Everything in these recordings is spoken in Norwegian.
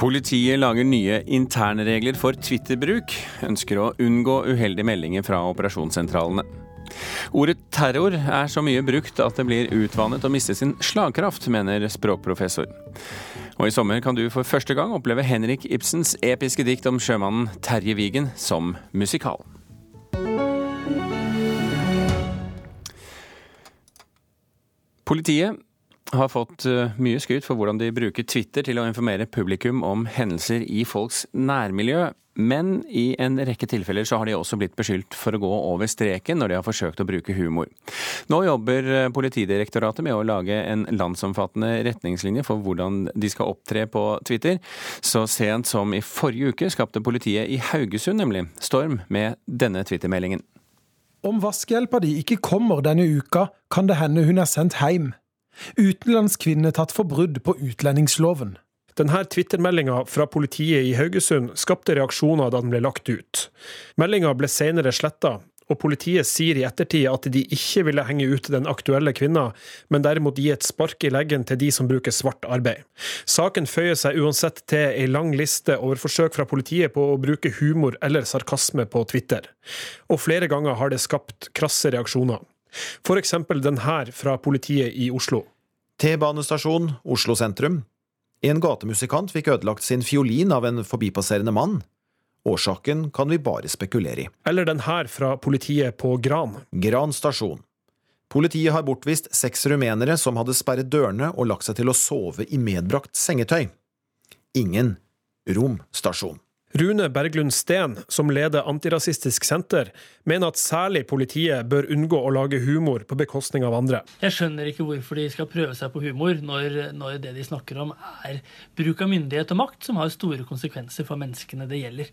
Politiet lager nye internregler for Twitter-bruk. Ønsker å unngå uheldige meldinger fra operasjonssentralene. Ordet terror er så mye brukt at det blir utvannet og mister sin slagkraft, mener språkprofessor. Og i sommer kan du for første gang oppleve Henrik Ibsens episke dikt om sjømannen Terje Vigen som musikal. Politiet har fått eh, mye skryt for hvordan de bruker Twitter til å informere publikum om hendelser i folks nærmiljø. Men i en rekke tilfeller så har de også blitt beskyldt for å gå over streken når de har forsøkt å bruke humor. Nå jobber eh, Politidirektoratet med å lage en landsomfattende retningslinje for hvordan de skal opptre på Twitter. Så sent som i forrige uke skapte politiet i Haugesund nemlig storm med denne Twitter-meldingen. Om vaskehjelpa di ikke kommer denne uka, kan det hende hun er sendt hjem. Utenlandskvinne tatt for brudd på utlendingsloven. Denne Twitter-meldinga fra politiet i Haugesund skapte reaksjoner da den ble lagt ut. Meldinga ble senere sletta, og politiet sier i ettertid at de ikke ville henge ut den aktuelle kvinna, men derimot gi et spark i leggen til de som bruker svart arbeid. Saken føyer seg uansett til ei lang liste over forsøk fra politiet på å bruke humor eller sarkasme på Twitter. Og flere ganger har det skapt krasse reaksjoner. F.eks. den her fra politiet i Oslo. T-banestasjon, Oslo sentrum. En gatemusikant fikk ødelagt sin fiolin av en forbipasserende mann. Årsaken kan vi bare spekulere i. Eller den her fra politiet på Gran. Gran stasjon. Politiet har bortvist seks rumenere som hadde sperret dørene og lagt seg til å sove i medbrakt sengetøy. Ingen Rom stasjon. Rune Berglund Steen, som leder Antirasistisk Senter, mener at særlig politiet bør unngå å lage humor på bekostning av andre. Jeg skjønner ikke hvorfor de skal prøve seg på humor når, når, det de snakker om er bruk av myndighet og makt, som har store konsekvenser for menneskene det gjelder.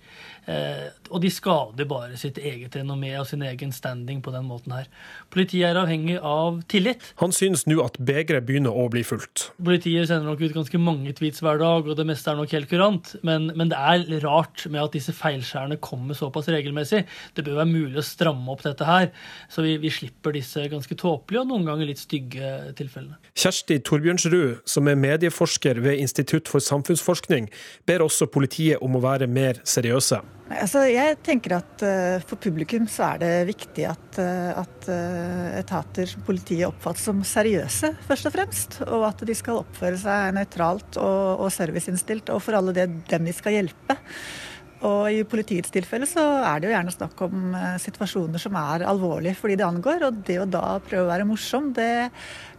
Eh, og de skader bare sitt eget renommé og sin egen standing på den måten her. Politiet er avhengig av tillit. Han synes nå at begeret begynner å bli fullt. Politiet sender nok ut ganske mange tweets hver dag, og det meste er nok helt kurant, men, men det er rart rart med at disse feilskjærene kommer såpass regelmessig. Det bør være mulig å stramme opp dette her, så vi, vi slipper disse ganske tåpelige og noen ganger litt stygge tilfellene. Kjersti Torbjørnsrud, som er medieforsker ved Institutt for samfunnsforskning, ber også politiet om å være mer seriøse. Altså, jeg tenker at uh, For publikum så er det viktig at, uh, at uh, etater som politiet oppfattes som seriøse, først og fremst. Og at de skal oppføre seg nøytralt og, og serviceinnstilt overfor alle det, dem de skal hjelpe. Og i politiets tilfelle så er det jo gjerne snakk om situasjoner som er alvorlige for de det angår. Og det å da prøve å være morsom, det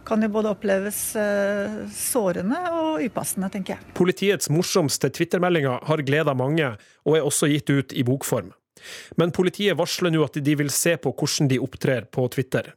kan jo både oppleves eh, sårende og upassende, tenker jeg. Politiets morsomste twittermeldinger har gleda mange, og er også gitt ut i bokform. Men politiet varsler nå at de vil se på hvordan de opptrer på Twitter.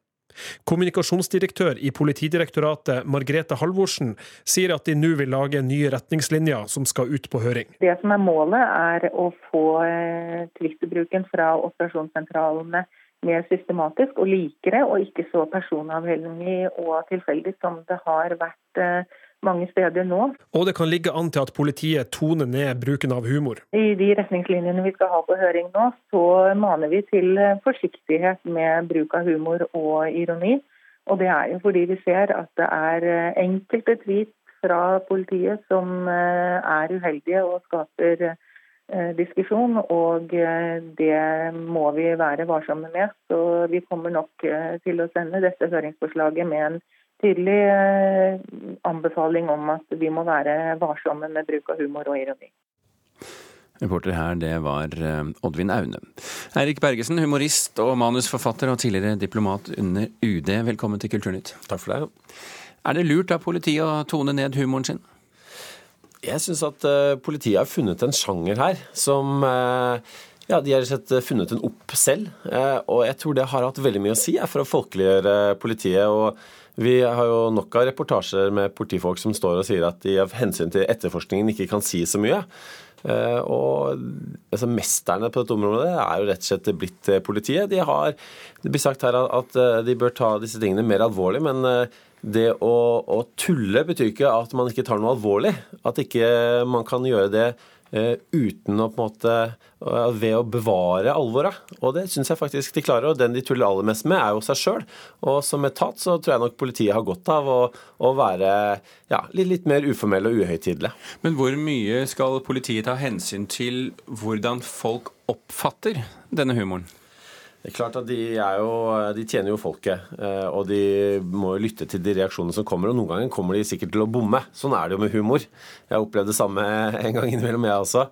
Kommunikasjonsdirektør i Politidirektoratet, Margrethe Halvorsen, sier at de nå vil lage nye retningslinjer som skal ut på høring. Det som er målet, er å få eh, Twitter-bruken fra operasjonssentralene mer systematisk og likere, og ikke så personavhengig og tilfeldig som det har vært eh, mange steder nå. Og det kan ligge an til at politiet toner ned bruken av humor? I de retningslinjene vi skal ha på høring nå, så maner vi til forsiktighet med bruk av humor og ironi. Og det er jo fordi vi ser at det er enkelte tweet fra politiet som eh, er uheldige og skaper eh, diskusjon, og eh, det må vi være varsomme med. Så vi kommer nok til å sende dette høringsforslaget med en tydelig eh, anbefaling om at vi må være varsomme med bruk av humor og ironi. Reporter her, det var eh, Oddvin Aune. Eirik Bergesen, humorist og manusforfatter og tidligere diplomat under UD, velkommen til Kulturnytt. Takk for det. Er det lurt av politiet å tone ned humoren sin? Jeg syns at uh, politiet har funnet en sjanger her som uh, ja, De har sett funnet den opp selv. Og jeg tror det har hatt veldig mye å si for å folkeliggjøre politiet. og vi har jo nok av reportasjer med politifolk som står og sier at de av hensyn til etterforskningen ikke kan si så mye. Eh, og altså, Mesterne på dette området er jo rett og slett blitt eh, politiet. De har, Det blir sagt her at eh, de bør ta disse tingene mer alvorlig, men det å, å tulle betyr ikke at man ikke tar noe alvorlig. At ikke man kan gjøre det uh, uten å på en måte ved å bevare alvoret. Og det syns jeg faktisk de klarer. Og den de tuller aller mest med, er jo seg sjøl. Og som etat så tror jeg nok politiet har godt av å, å være ja, litt, litt, mer uformelle og uhøytidelige. Men hvor mye skal politiet ta hensyn til hvordan folk oppfatter denne humoren? Det er klart at de, jo, de, tjener jo folket, eh, og de må jo lytte til de reaksjonene som kommer. Og noen ganger kommer de sikkert til å bomme. Sånn er det jo med humor. Jeg har opplevd det samme en gang innimellom, jeg også.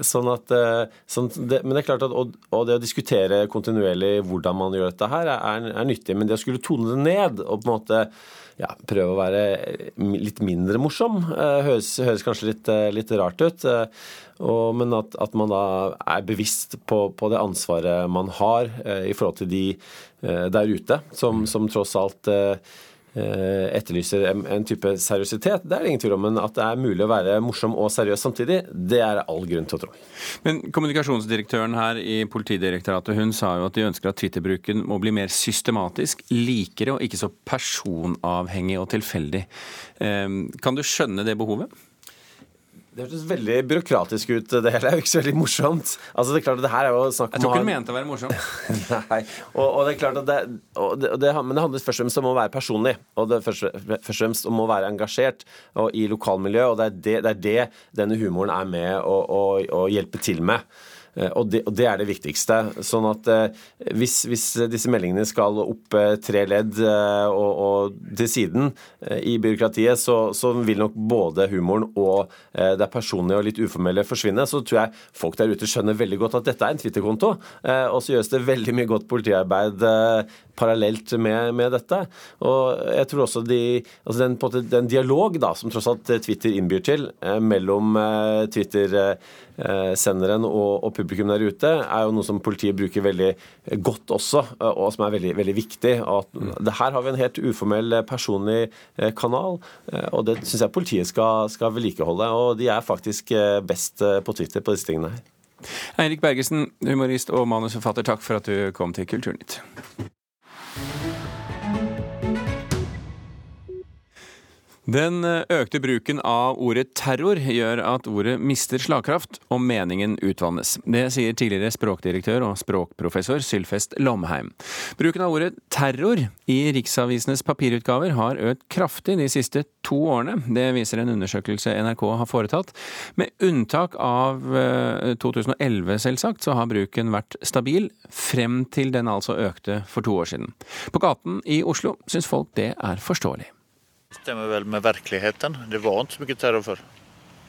Sånn at, eh, sånn det, men det er klart at og, og, det å diskutere kontinuerlig hvordan man gjør dette her, er, er nyttig. Men det å skulle tone det ned og på en måte ja, prøve å være litt mindre morsom. Eh, høres, høres kanskje litt, eh, litt, rart ut. Eh, og, men at, at, man da er bevisst på, på, det ansvaret man har i forhold til de der ute, som, som tross alt Eh, etterlyser en type seriøsitet. Det er det ingen tvil om, men at det er mulig å være morsom og seriøs samtidig, det er all grunn til å tro. Men kommunikasjonsdirektøren her i Politidirektoratet hun sa jo at de ønsker at Twitter-bruken må bli mer systematisk, likere og ikke så personavhengig og tilfeldig. Eh, kan du skjønne det behovet? Det hørtes veldig byråkratisk ut, det hele. er jo ikke så veldig morsomt. Altså, det er klart at det her er jo snakk om Jeg tror ikke hun mente å være morsom. Nei. Og, og, det er klart at det, det, det, Men det handler først og fremst om å være personlig. Og det først, først og fremst om å være engasjert og, i lokalmiljøet. Og det er det, det er det denne humoren er med å, hjelpe til med. Eh, og det, og det, er det viktigste. Sånn at eh, hvis, hvis disse meldingene skal opp eh, tre ledd og, og til siden i byråkratiet, så, så, vil nok både humoren og det personlige og litt uformelle forsvinne. Så tror jeg folk der ute skjønner veldig godt at dette er en Twitter-konto. Og så gjøres det veldig mye godt politiarbeid parallelt med, med dette. Og jeg tror også de, altså den, den, dialog da, som tross alt Twitter innbyr til mellom Twitter-senderen og, og publikum der ute, er jo noe som politiet bruker veldig godt også, og som er veldig, veldig viktig. At det her har vi en helt uformell, personlig eh, kanal, eh, og det syns jeg politiet skal, skal vedlikeholde. Og de er faktisk eh, best på Twitter på disse tingene her. Eirik Bergesen, humorist og manusforfatter, takk for at du kom til Kulturnytt. Den eh, økte bruken av ordet terror gjør at ordet mister slagkraft og meningen utvannes. Det sier tidligere språkdirektør og språkprofessor Sylfest Lomheim. Bruken av ordet terror i riksavisenes papirutgaver har økt kraftig de siste to årene. Det viser en undersøkelse NRK har foretatt. Med unntak av 2011, eh, selvsagt, så har bruken vært stabil, frem til den altså økte for to år siden. På gaten i Oslo syns folk det er forståelig. Stemmer vel med virkeligheten. Det var ikke så mye terror før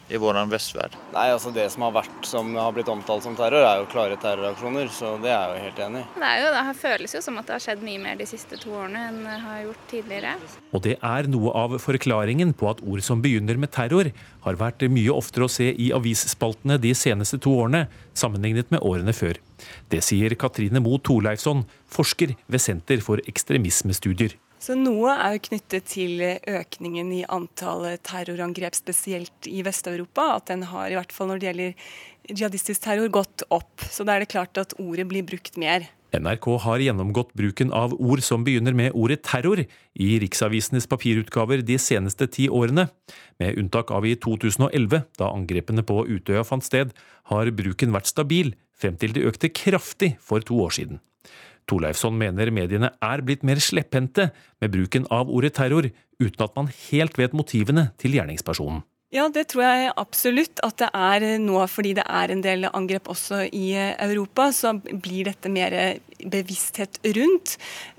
i vår vestverd. Nei, altså Det som har vært som har blitt omtalt som terror, er jo klare terroraksjoner. Så det er jeg jo helt enig i. Det, er jo, det føles jo som at det har skjedd mye mer de siste to årene enn det har gjort tidligere. Og det er noe av forklaringen på at ord som begynner med terror, har vært mye oftere å se i avisspaltene de seneste to årene, sammenlignet med årene før. Det sier Katrine Moe Torleifsson, forsker ved Senter for ekstremismestudier. Så Noe er jo knyttet til økningen i antall terrorangrep, spesielt i Vest-Europa. At den har, i hvert fall når det gjelder jihadistisk terror, gått opp. Så da er det klart at ordet blir brukt mer. NRK har gjennomgått bruken av ord som begynner med ordet terror i riksavisenes papirutgaver de seneste ti årene. Med unntak av i 2011, da angrepene på Utøya fant sted, har bruken vært stabil, frem til det økte kraftig for to år siden. Torleifsson mener mediene er blitt mer slepphendte med bruken av ordet terror, uten at man helt vet motivene til gjerningspersonen. Ja, det tror jeg absolutt at det er nå, fordi det er en del angrep også i Europa. Så blir dette mer bevissthet rundt.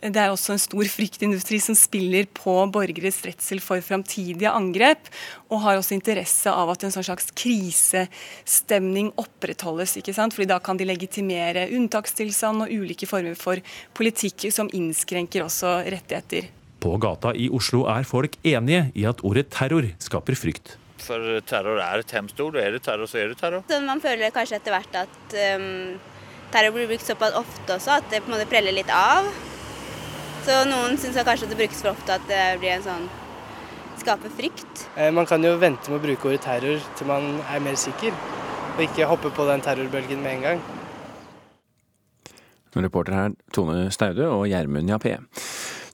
Det er også en stor fryktindustri som spiller på borgeres redsel for framtidige angrep, og har også interesse av at en sånn slags krisestemning opprettholdes. ikke sant? Fordi da kan de legitimere unntakstilstand og ulike former for politikk som innskrenker også rettigheter. På gata i Oslo er folk enige i at ordet terror skaper frykt. For terror er et hemstord, og er det terror, så er det terror. Så man føler kanskje etter hvert at um, terror blir brukt såpass ofte også at det på en måte preller litt av. Så noen syns kanskje at det brukes for ofte at det blir en sånn skaper frykt. Eh, man kan jo vente med å bruke ordet terror til man er mer sikker, og ikke hoppe på den terrorbølgen med en gang. Reporter her Tone Staude og Gjermund Jappé.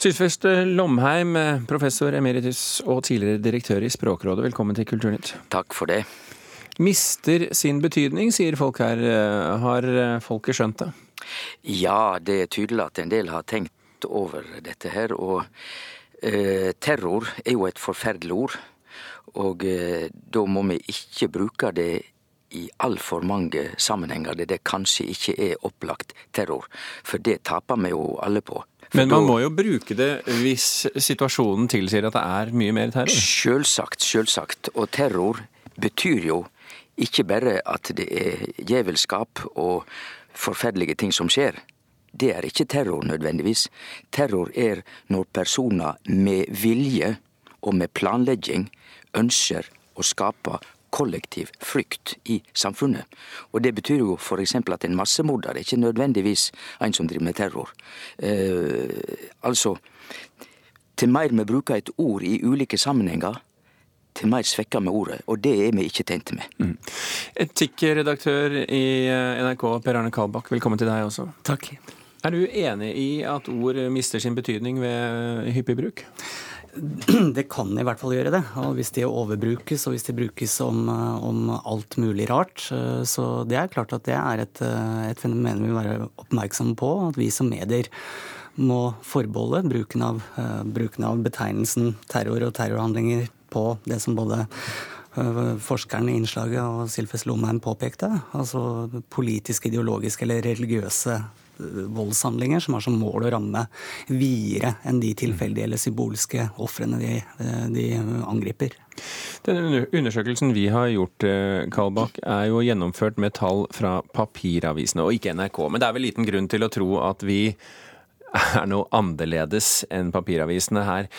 Sylfest Lomheim, professor emeritus og tidligere direktør i Språkrådet, velkommen til Kulturnytt. Takk for det. mister sin betydning, sier folk her. Har folket skjønt det? Ja, det er tydelig at en del har tenkt over dette her. Og eh, terror er jo et forferdelig ord. Og eh, da må vi ikke bruke det i altfor mange sammenhenger der det kanskje ikke er opplagt terror. For det taper vi jo alle på. Men man må jo bruke det hvis situasjonen tilsier at det er mye mer terror? Sjølsagt, sjølsagt. Og terror betyr jo ikke bare at det er djevelskap og forferdelige ting som skjer. Det er ikke terror nødvendigvis. Terror er når personer med vilje og med planlegging ønsker å skape kollektiv frykt i samfunnet. Og det betyr jo f.eks. at en massemorder er ikke nødvendigvis en som driver med terror. Eh, altså, til mer vi bruker et ord i ulike sammenhenger, til mer svekker vi ordet, og det er vi ikke tjent med. Mm. Etikkredaktør i eh, NRK, Per Arne Kalbakk, velkommen til deg også. Takk. Er du enig i at ord mister sin betydning ved hyppig bruk? Det kan i hvert fall gjøre det. Og hvis de overbrukes, og hvis de brukes om, eh, om alt mulig rart. Eh, så det er klart at det er et, et fenomen vi må være oppmerksomme på. At vi som medier må forbeholde bruken av, bruken av betegnelsen terror og terrorhandlinger på det som både forskeren i innslaget og Silfes Lomheim påpekte. Altså politiske, ideologiske eller religiøse voldshandlinger som har som mål å ramme videre enn de tilfeldige eller symbolske ofrene de, øh, de, angriper. Den undersøkelsen vi har gjort, Kalbakk, er jo gjennomført med tall fra papiravisene og ikke NRK. Men det er vel liten grunn til å tro at vi er noe annerledes enn papiravisene her.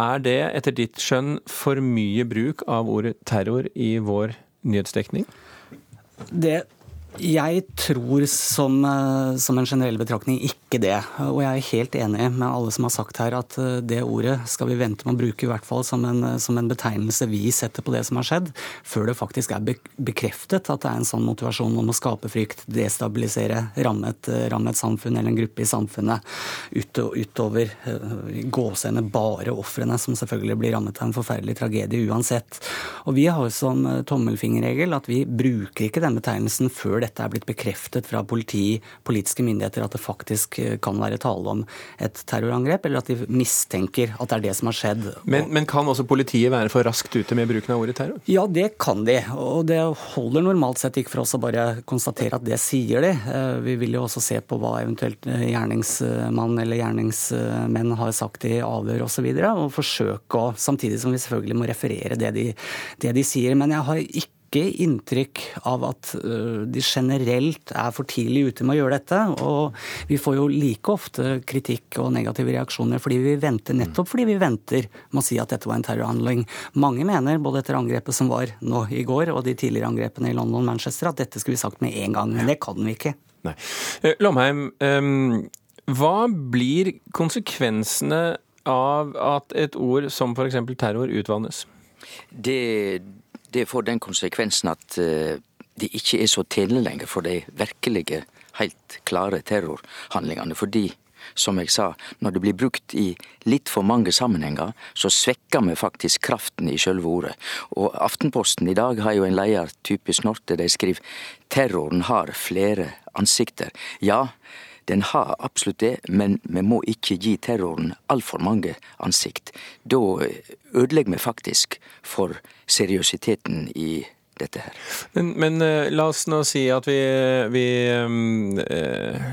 Er det etter ditt skjønn for mye bruk av ordet terror i vår nyhetsdekning? Det jeg tror som, eh, som, en generell betraktning ikke det. Og jeg er helt enig med alle som har sagt her at eh, det ordet skal vi vente med å bruke i hvert fall som en, eh, som en betegnelse vi setter på det som har skjedd, før det faktisk er bekreftet at det er en sånn motivasjon om å skape frykt, destabilisere, ramme et, ramme et samfunn eller en gruppe i samfunnet ut, utover gåsehendene bare ofrene, som selvfølgelig blir rammet av en forferdelig tragedie uansett. Og vi har som tommelfingerregel at vi bruker ikke den betegnelsen før dette er blitt bekreftet fra politi, politiske myndigheter, at det faktisk eh, kan være tale om et terrorangrep, eller at de mistenker at det er det som har skjedd. Men, men kan også politiet være for raskt ute med bruken av ordet terror? Ja, det kan de. Og det holder normalt sett ikke for oss å bare konstatere at det sier de. Eh, vi vil jo også se på hva eventuelt eh, gjerningsmann eller gjerningsmenn har sagt i avhør osv., og, så og forsøke å Samtidig som vi selvfølgelig må referere det de, det de sier. Men jeg har ikke ikke inntrykk av at de generelt er for tidlig ute med å gjøre dette. Og vi får jo like ofte kritikk og negative reaksjoner fordi vi venter, nettopp fordi vi venter med å si at dette var en terrorhandling. Mange mener, både etter angrepet som var nå i går, og de tidligere angrepene i London og Manchester, at dette skulle vi sagt med en gang. Men det kan vi ikke. Nei. Eh, Lomheim, hva blir konsekvensene av at et ord som f.eks. terror utvannes? Det, det får den konsekvensen at eh, det ikke er så tjenlig lenger for de virkelige, helt klare terrorhandlingene. Fordi, som jeg sa, når det blir brukt i litt for mange sammenhenger, så svekker vi faktisk kraften i sjølve ordet. Og Aftenposten i dag har jo en leder, typisk Norte, de skriver 'terroren har flere ansikter'. Ja, den har absolutt det, men vi må ikke gi terroren altfor mange ansikt. Da ødelegger vi faktisk for seriøsiteten i dette her. Men, men uh, la oss nå si at vi, vi uh,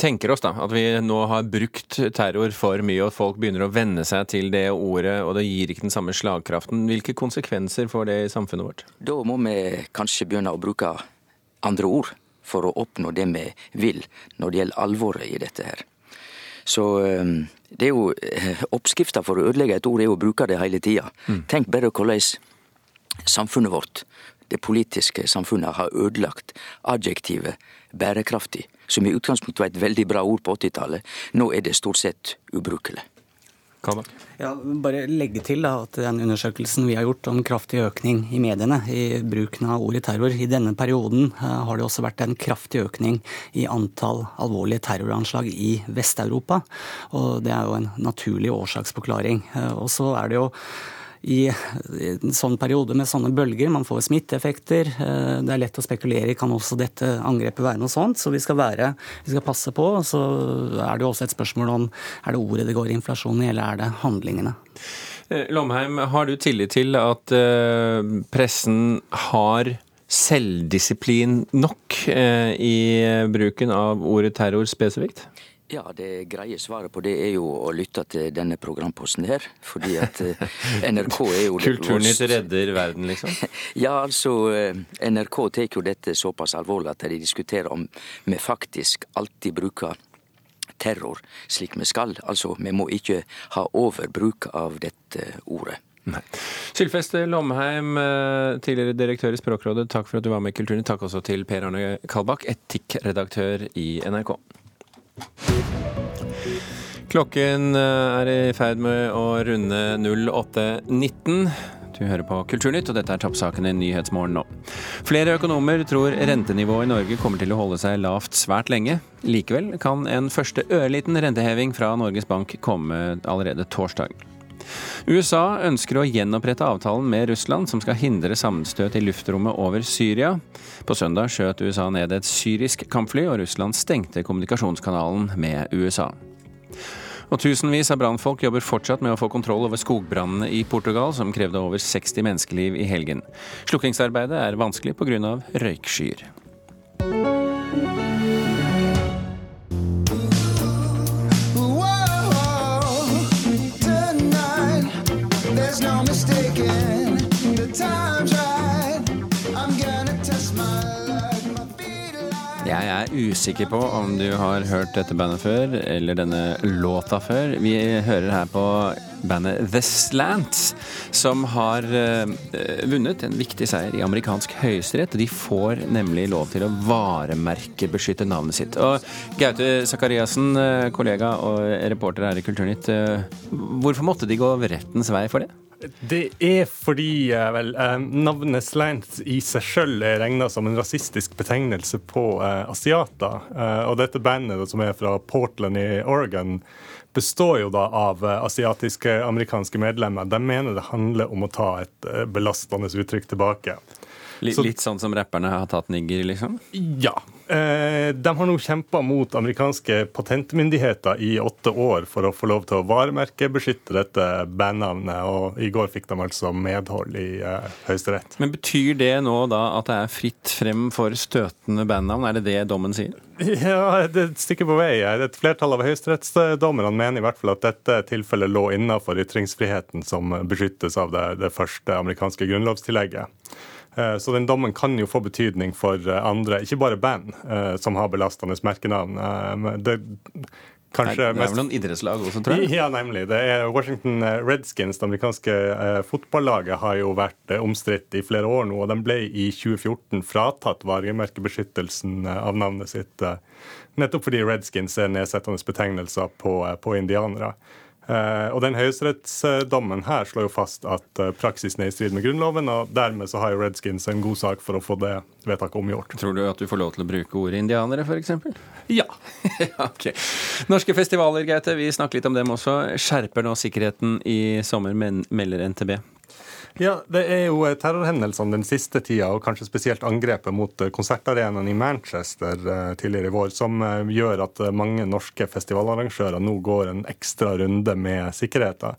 tenker oss da, at vi nå har brukt terror for mye, og folk begynner å venne seg til det ordet, og det gir ikke den samme slagkraften. Hvilke konsekvenser får det i samfunnet vårt? Da må vi kanskje begynne å bruke andre ord for å oppnå det vi vil når det gjelder alvoret i dette her. Så ehm, det er jo eh, Oppskrifta for å ødelegge et ord er å bruke det hele tida. Mm. Tenk bare hvordan samfunnet vårt, det politiske samfunnet, har ødelagt adjektivet bærekraftig, som i utgangspunktet var et veldig bra ord på 80-tallet. Nå er det stort sett ubrukelig. Ja, bare legge til da, at den undersøkelsen vi har gjort om kraftig økning i mediene i bruken av ordet terror, i denne perioden uh, har det også vært en kraftig økning i antall alvorlige terroranslag i Vest-Europa. Og det er jo en naturlig årsaksforklaring. Uh, og så er det jo i en sånn periode med sånne bølger. Man får smitteeffekter. Eh, det er lett å spekulere i kan også dette angrepet være noe sånt. Så vi skal, være, vi skal passe på. Så er det jo også et spørsmål om er det ordet det går inflasjon i, eller er det handlingene. Eh, Lomheim, har du tillit til at eh, pressen har selvdisiplin nok i bruken av ordet terror spesifikt? Ja, det greie svaret på det er jo å lytte til denne programposten her. Fordi at eh, NRK er jo Kulturnytt redder verden, liksom? ja, altså eh, NRK tar jo dette såpass alvorlig at de diskuterer om vi faktisk alltid bruker terror slik vi skal. Altså, vi må ikke ha overbruk av dette ordet. Nei. Sylfest Lomheim, eh, tidligere direktør i Språkrådet, takk for at du var med i Kulturnytt. Takk også til Per Arne Kalbakk, etikkredaktør i NRK. Klokken eh, er i ferd med å runde 08.19. Du hører på Kulturnytt, og dette er toppsakene i Nyhetsmorgen nå. Flere økonomer tror rentenivået i Norge kommer til å holde seg lavt svært lenge. Likevel kan en første ørliten renteheving fra Norges Bank komme allerede torsdag. USA ønsker å gjenopprette avtalen med Russland, som skal hindre sammenstøt i luftrommet over Syria. På søndag skjøt USA ned et syrisk kampfly, og Russland stengte kommunikasjonskanalen med USA. Og Tusenvis av brannfolk jobber fortsatt med å få kontroll over skogbrannene i Portugal, som krevde over 60 menneskeliv i helgen. Slukkingsarbeidet er vanskelig pga. røykskyer. Usikker på om du har hørt dette bandet før, eller denne låta før. Vi hører her på bandet The Slants, som har uh, vunnet en viktig seier i amerikansk høyesterett. De får nemlig lov til å varemerkebeskytte navnet sitt. Og Gaute Sakariassen, eh, kollega og reporter her i Kulturnytt, uh, hvorfor måtte de gå rettens vei for det? Det er fordi eh, vel, eh, navnet slant i seg sjøl er regna som en rasistisk betegnelse på eh, asiater. Og dette bandet som er fra Portland i Oregon, består jo da av asiatiske amerikanske medlemmer. De mener det handler om å ta et belastende uttrykk tilbake. Litt, litt sånn som rapperne har tatt nigger, liksom? Ja. Eh, de har nå kjempa mot amerikanske patentmyndigheter i åtte år for å få lov til å varemerkebeskytte dette bandnavnet, og i går fikk de altså medhold i uh, Høyesterett. Men betyr det nå da at det er fritt frem for støtende bandnavn? Er det det dommen sier? Ja, det er et stykke på vei. Et flertall av høyesterettsdommerne mener i hvert fall at dette tilfellet lå innenfor ytringsfriheten som beskyttes av det, det første amerikanske grunnlovstillegget. Eh, så den dommen kan jo få betydning for eh, andre, ikke bare band eh, som har belastende merkenavn. Det, kanskje det er vel noen idrettslag også, tror jeg? Ja, nemlig. Det er Washington Redskins, det amerikanske fotballaget, har jo vært omstridt i flere år nå. og De ble i 2014 fratatt varemerkebeskyttelsen av navnet sitt, nettopp fordi Redskins er nedsettende betegnelser på, på indianere. Eh, og den høyesterettsdommen her slår jo fast at eh, praksisen er i strid med Grunnloven, og dermed så har jo Redskins en god sak for å få det vedtaket omgjort. Tror du at du får lov til å bruke ordet indianere, f.eks.? Ja. ok. Norske festivaler, Gaute, vi snakker litt om dem også. Skjerper nå sikkerheten i sommer, melder NTB. Ja, Det er jo eh, terrorhendelsene den siste tida, og kanskje spesielt angrepet mot eh, konsertarenaen i Manchester eh, tidligere i vår, som gjør at mange norske festivalarrangører nå går en ekstra runde med sikkerheten.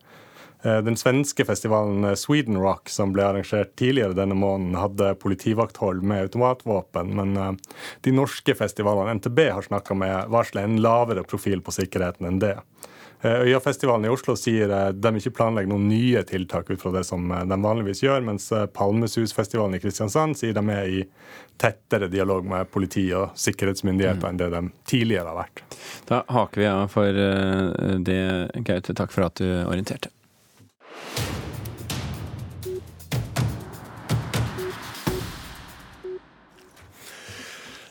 Den svenske festivalen Sweden Rock, som ble arrangert tidligere denne måneden, hadde politivakthold med automatvåpen, men de norske festivalene NTB har snakka med, varsler en lavere profil på sikkerheten enn det. Eh, Øyafestivalen i Oslo sier eh, de ikke planlegger noen nye tiltak ut fra det som eh, de vanligvis gjør, mens Palmesusfestivalen i Kristiansand sier de er i tettere dialog med politi og sikkerhetsmyndigheter mm. enn det de tidligere har vært. Da haker vi av for det, Gaute. Takk for at du orienterte.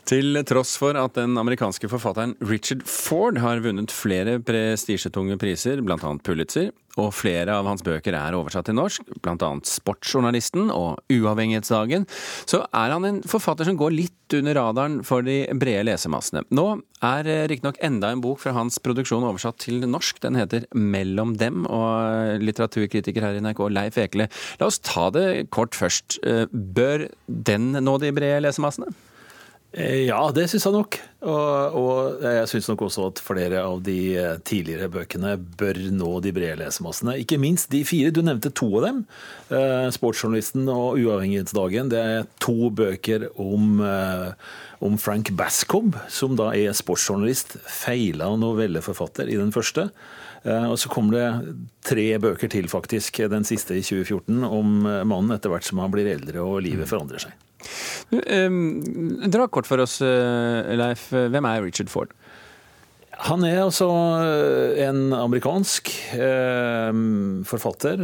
Til tross for at den amerikanske forfatteren Richard Ford har vunnet flere prestisjetunge priser, bl.a. Pulitzer, og flere av hans bøker er oversatt til norsk, bl.a. Sportsjournalisten og Uavhengighetsdagen, så er han en forfatter som går litt under radaren for de brede lesemassene. Nå er riktignok enda en bok fra hans produksjon oversatt til norsk. Den heter Mellom dem, og litteraturkritiker her i NRK, Leif Ekele. La oss ta det kort først. Bør den nå de brede lesemassene? Eh, ja, det syns jeg nok. Og, og jeg syns nok også at flere av de eh, tidligere bøkene bør nå de brede lesemassene. Ikke minst de fire. Du nevnte to av dem. Eh, 'Sportsjournalisten' og 'Uavhengighetsdagen'. Det er to bøker om, om Frank Bascombe, som da er sportsjournalist, feila novelleforfatter i den første. Og så kommer det tre bøker til, faktisk. Den siste i 2014, om mannen etter hvert som han blir eldre og livet forandrer seg. Dra kort for oss, eh, Leif. Hvem er Richard Ford? Han er altså eh, en amerikansk eh, forfatter.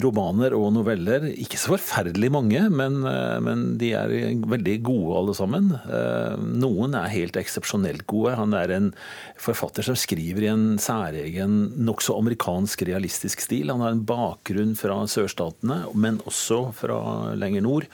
Romaner og noveller. Ikke så forferdelig mange, men, eh, men, de er veldig gode alle sammen. Eh, noen er helt eksepsjonelt gode. Han er en forfatter som skriver i en særegen, nokså amerikansk realistisk stil. Han har en bakgrunn fra sørstatene, men også fra lenger nord.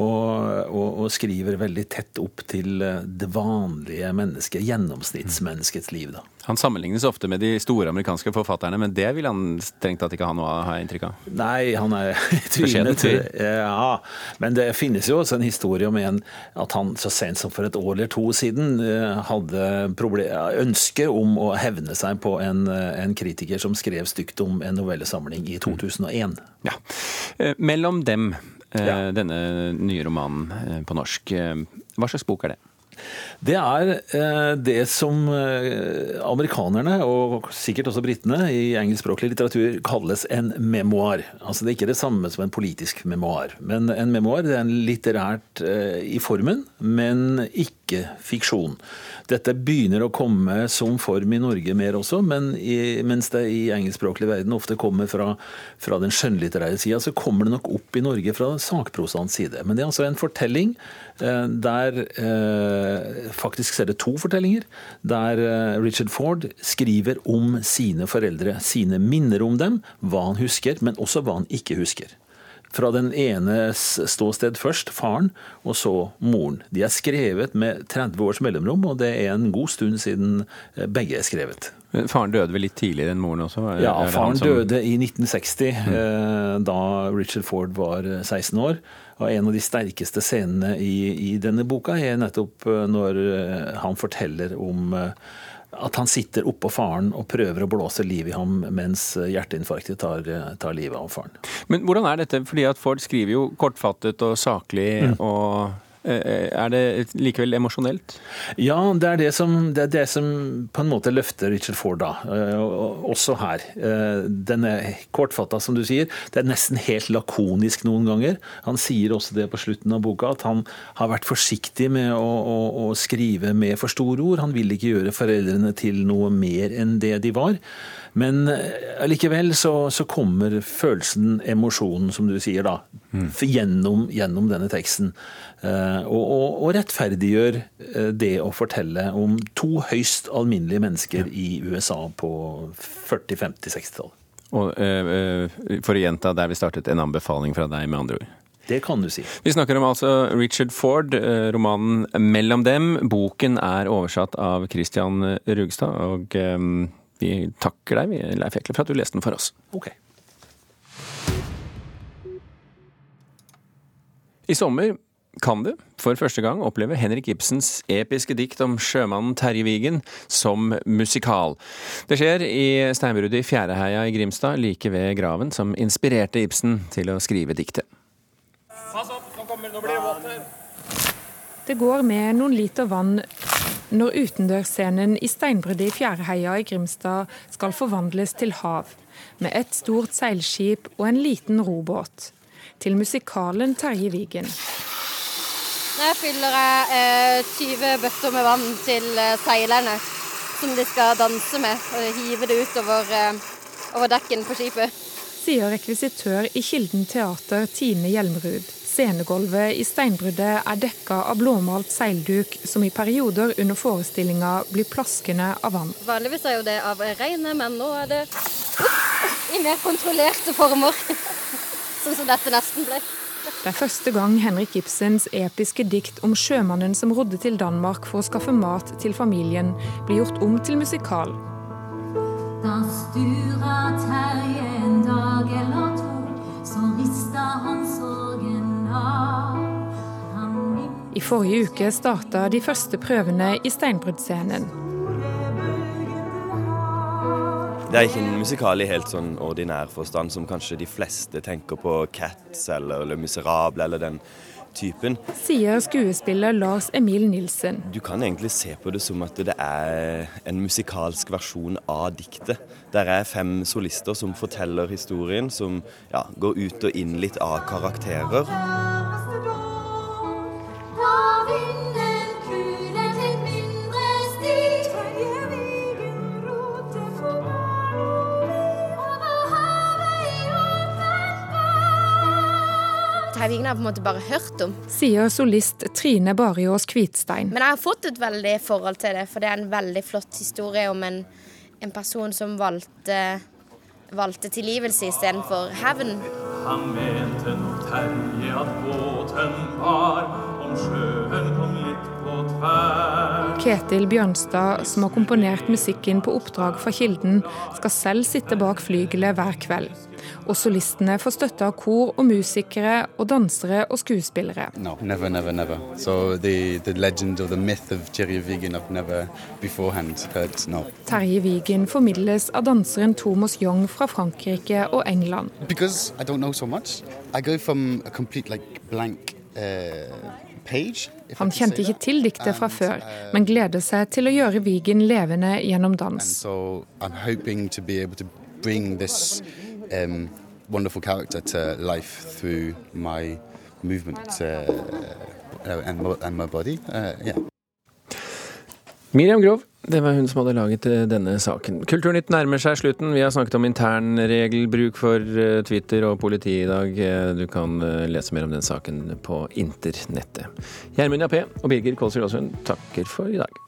Og, og, og, skriver veldig tett opp til eh, det vanlige mennesket, gjennomsnittsmenneskets liv. Da. Han sammenlignes ofte med de store amerikanske forfatterne, men det vil han strengt tatt ikke ha noe av, har jeg inntrykk av? Nei, han er tvilende Ja, men det finnes jo også en historie om en at han så sent som for et år eller to siden eh, hadde ønske om å hevne seg på en, eh, en kritiker som skrev stygt om en novellesamling i 2001. Ja. Mellom dem ja. denne nye romanen eh, på norsk. Eh, hva slags bok er det? Det er det som amerikanerne, og sikkert også britene, i engelskspråklig litteratur kalles en memoar. Altså Det er ikke det samme som en politisk memoar. Men en memoar det er en litterært i formen, men ikke fiksjon. Dette begynner å komme som form i Norge mer også, men i, mens det i engelskspråklig verden ofte kommer fra, fra den skjønnlitterære sida, så kommer det nok opp i Norge fra sakprosaens side. Men det er altså en fortelling eh, der eh, Faktisk er det to fortellinger. Der eh, Richard Ford skriver om sine foreldre, sine minner om dem, hva han husker, men også hva han ikke husker fra den enes ståsted først, faren, og så moren. De er skrevet med 30 års mellomrom, og det er en god stund siden eh, begge er skrevet. Men faren døde vel litt tidligere enn moren også? Ja, faren som... døde i 1960, mm. Eh, da Richard Ford var 16 eh, år. Og En av de sterkeste scenene i, i denne boka er nettopp når han forteller om at han sitter oppå faren og prøver å blåse liv i ham mens hjerteinfarktet tar, tar, livet av faren. Men hvordan er dette? Fordi at Ford skriver jo kortfattet og saklig mm. og er det likevel emosjonelt? Ja, det er det, som, det er det som på en måte løfter Richard Ford da, eh, også her. Eh, den er kortfatta, som du sier. Det er nesten helt lakonisk noen ganger. Han sier også det på slutten av boka, at han har vært forsiktig med å, å, å skrive med for store ord. Han vil ikke gjøre foreldrene til noe mer enn det de var. Men allikevel så, så, kommer følelsen, emosjonen, som du sier, da. Gjennom, gjennom, denne teksten. Eh, og, og, og, rettferdiggjør eh, det å fortelle om to høyst alminnelige mennesker ja. i USA på 40-, 50-, 60-tallet. Og uh, For å gjenta der vi startet, en anbefaling fra deg, med andre ord? Det kan du si. Vi snakker om altså Richard Ford, romanen 'Mellom dem'. Boken er oversatt av Christian Rugstad, og vi takker deg, Leif Ekle, for at du leste den for oss. Ok. I sommer kan du for første gang oppleve Henrik Ibsens episke dikt om sjømannen Terje Vigen som musikal. Det skjer i steinbruddet i Fjæreheia i Grimstad, like ved graven som inspirerte Ibsen til å skrive diktet. Pass opp, nå, kommer, nå blir det vått her. Det går med noen liter vann når utendørsscenen i steinbruddet i Fjæreheia i Grimstad skal forvandles til hav, med et stort seilskip og en liten robåt. Til musikalen Terje Vigen. Nå fyller jeg eh, 20 bøtter med vann til eh, seilerne, som de skal danse med og hive det utover eh, over dekken på skipet. Sier rekvisitør i Kilden teater Tine Hjelmrud, Scenegulvet i steinbruddet er dekka av blåmalt seilduk, som i perioder under forestillinga blir plaskende av vann. Vanligvis er jo det av regnet, men nå er det ups, i mer kontrollerte former. Sånn som dette nesten ble. Det er første gang Henrik Ibsens episke dikt om sjømannen som rodde til Danmark for å skaffe mat til familien, blir gjort om til musikal. Da Stura Terje en dag eller to, så rista han sorgen av. I forrige uke starta de første prøvene i steinbruddscenen. Det er ikke en musikal i helt sånn ordinær forstand, som kanskje de fleste tenker på Cats eller Le Miserable eller den typen. Sier skuespiller Lars Emil Nilsen. Du kan egentlig se på det som at det er en musikalsk versjon av diktet. Der er fem solister som forteller historien, som ja, går ut og inn litt av karakterer. Terje ingen har på en måte bare hørt om. Sier solist Trine Bariås Kvitstein. Men jeg har fått et veldig forhold til det, for det er en veldig flott historie om en, en person som valgte, valgte tilgivelse istedenfor hevn. Han mente nok Terje at båten var om sjøen kom litt. Ketil Bjørnstad, som har komponert musikken på oppdrag fra Kilden, skal selv sitte bak flygelet hver kveld. Og solistene får støtte av kor og musikere og dansere og skuespillere. No, never, never, never. So the, the legend or the myth of Terje Vigen I've never beforehand heard, no. Terje Vigen formidles av danseren Thomas Young fra Frankrike og England. Because I don't know so much, I go from a complete like blank uh, I Han kjente ikke til diktet fra før, uh, men gleder seg til å gjøre Vigen levende gjennom dans. um, wonderful character to life through my movement uh, and, my, and my body. Uh, yeah. Miriam Grov, det var hun som hadde laget eh, denne saken. Kulturnytt nærmer seg slutten. Vi har snakket om internregelbruk for eh, Twitter og politiet i dag. Eh, Du kan lese mer om den saken på internettet. Gjermund Jappé og Birger Kålsrud Aasund takker for i dag.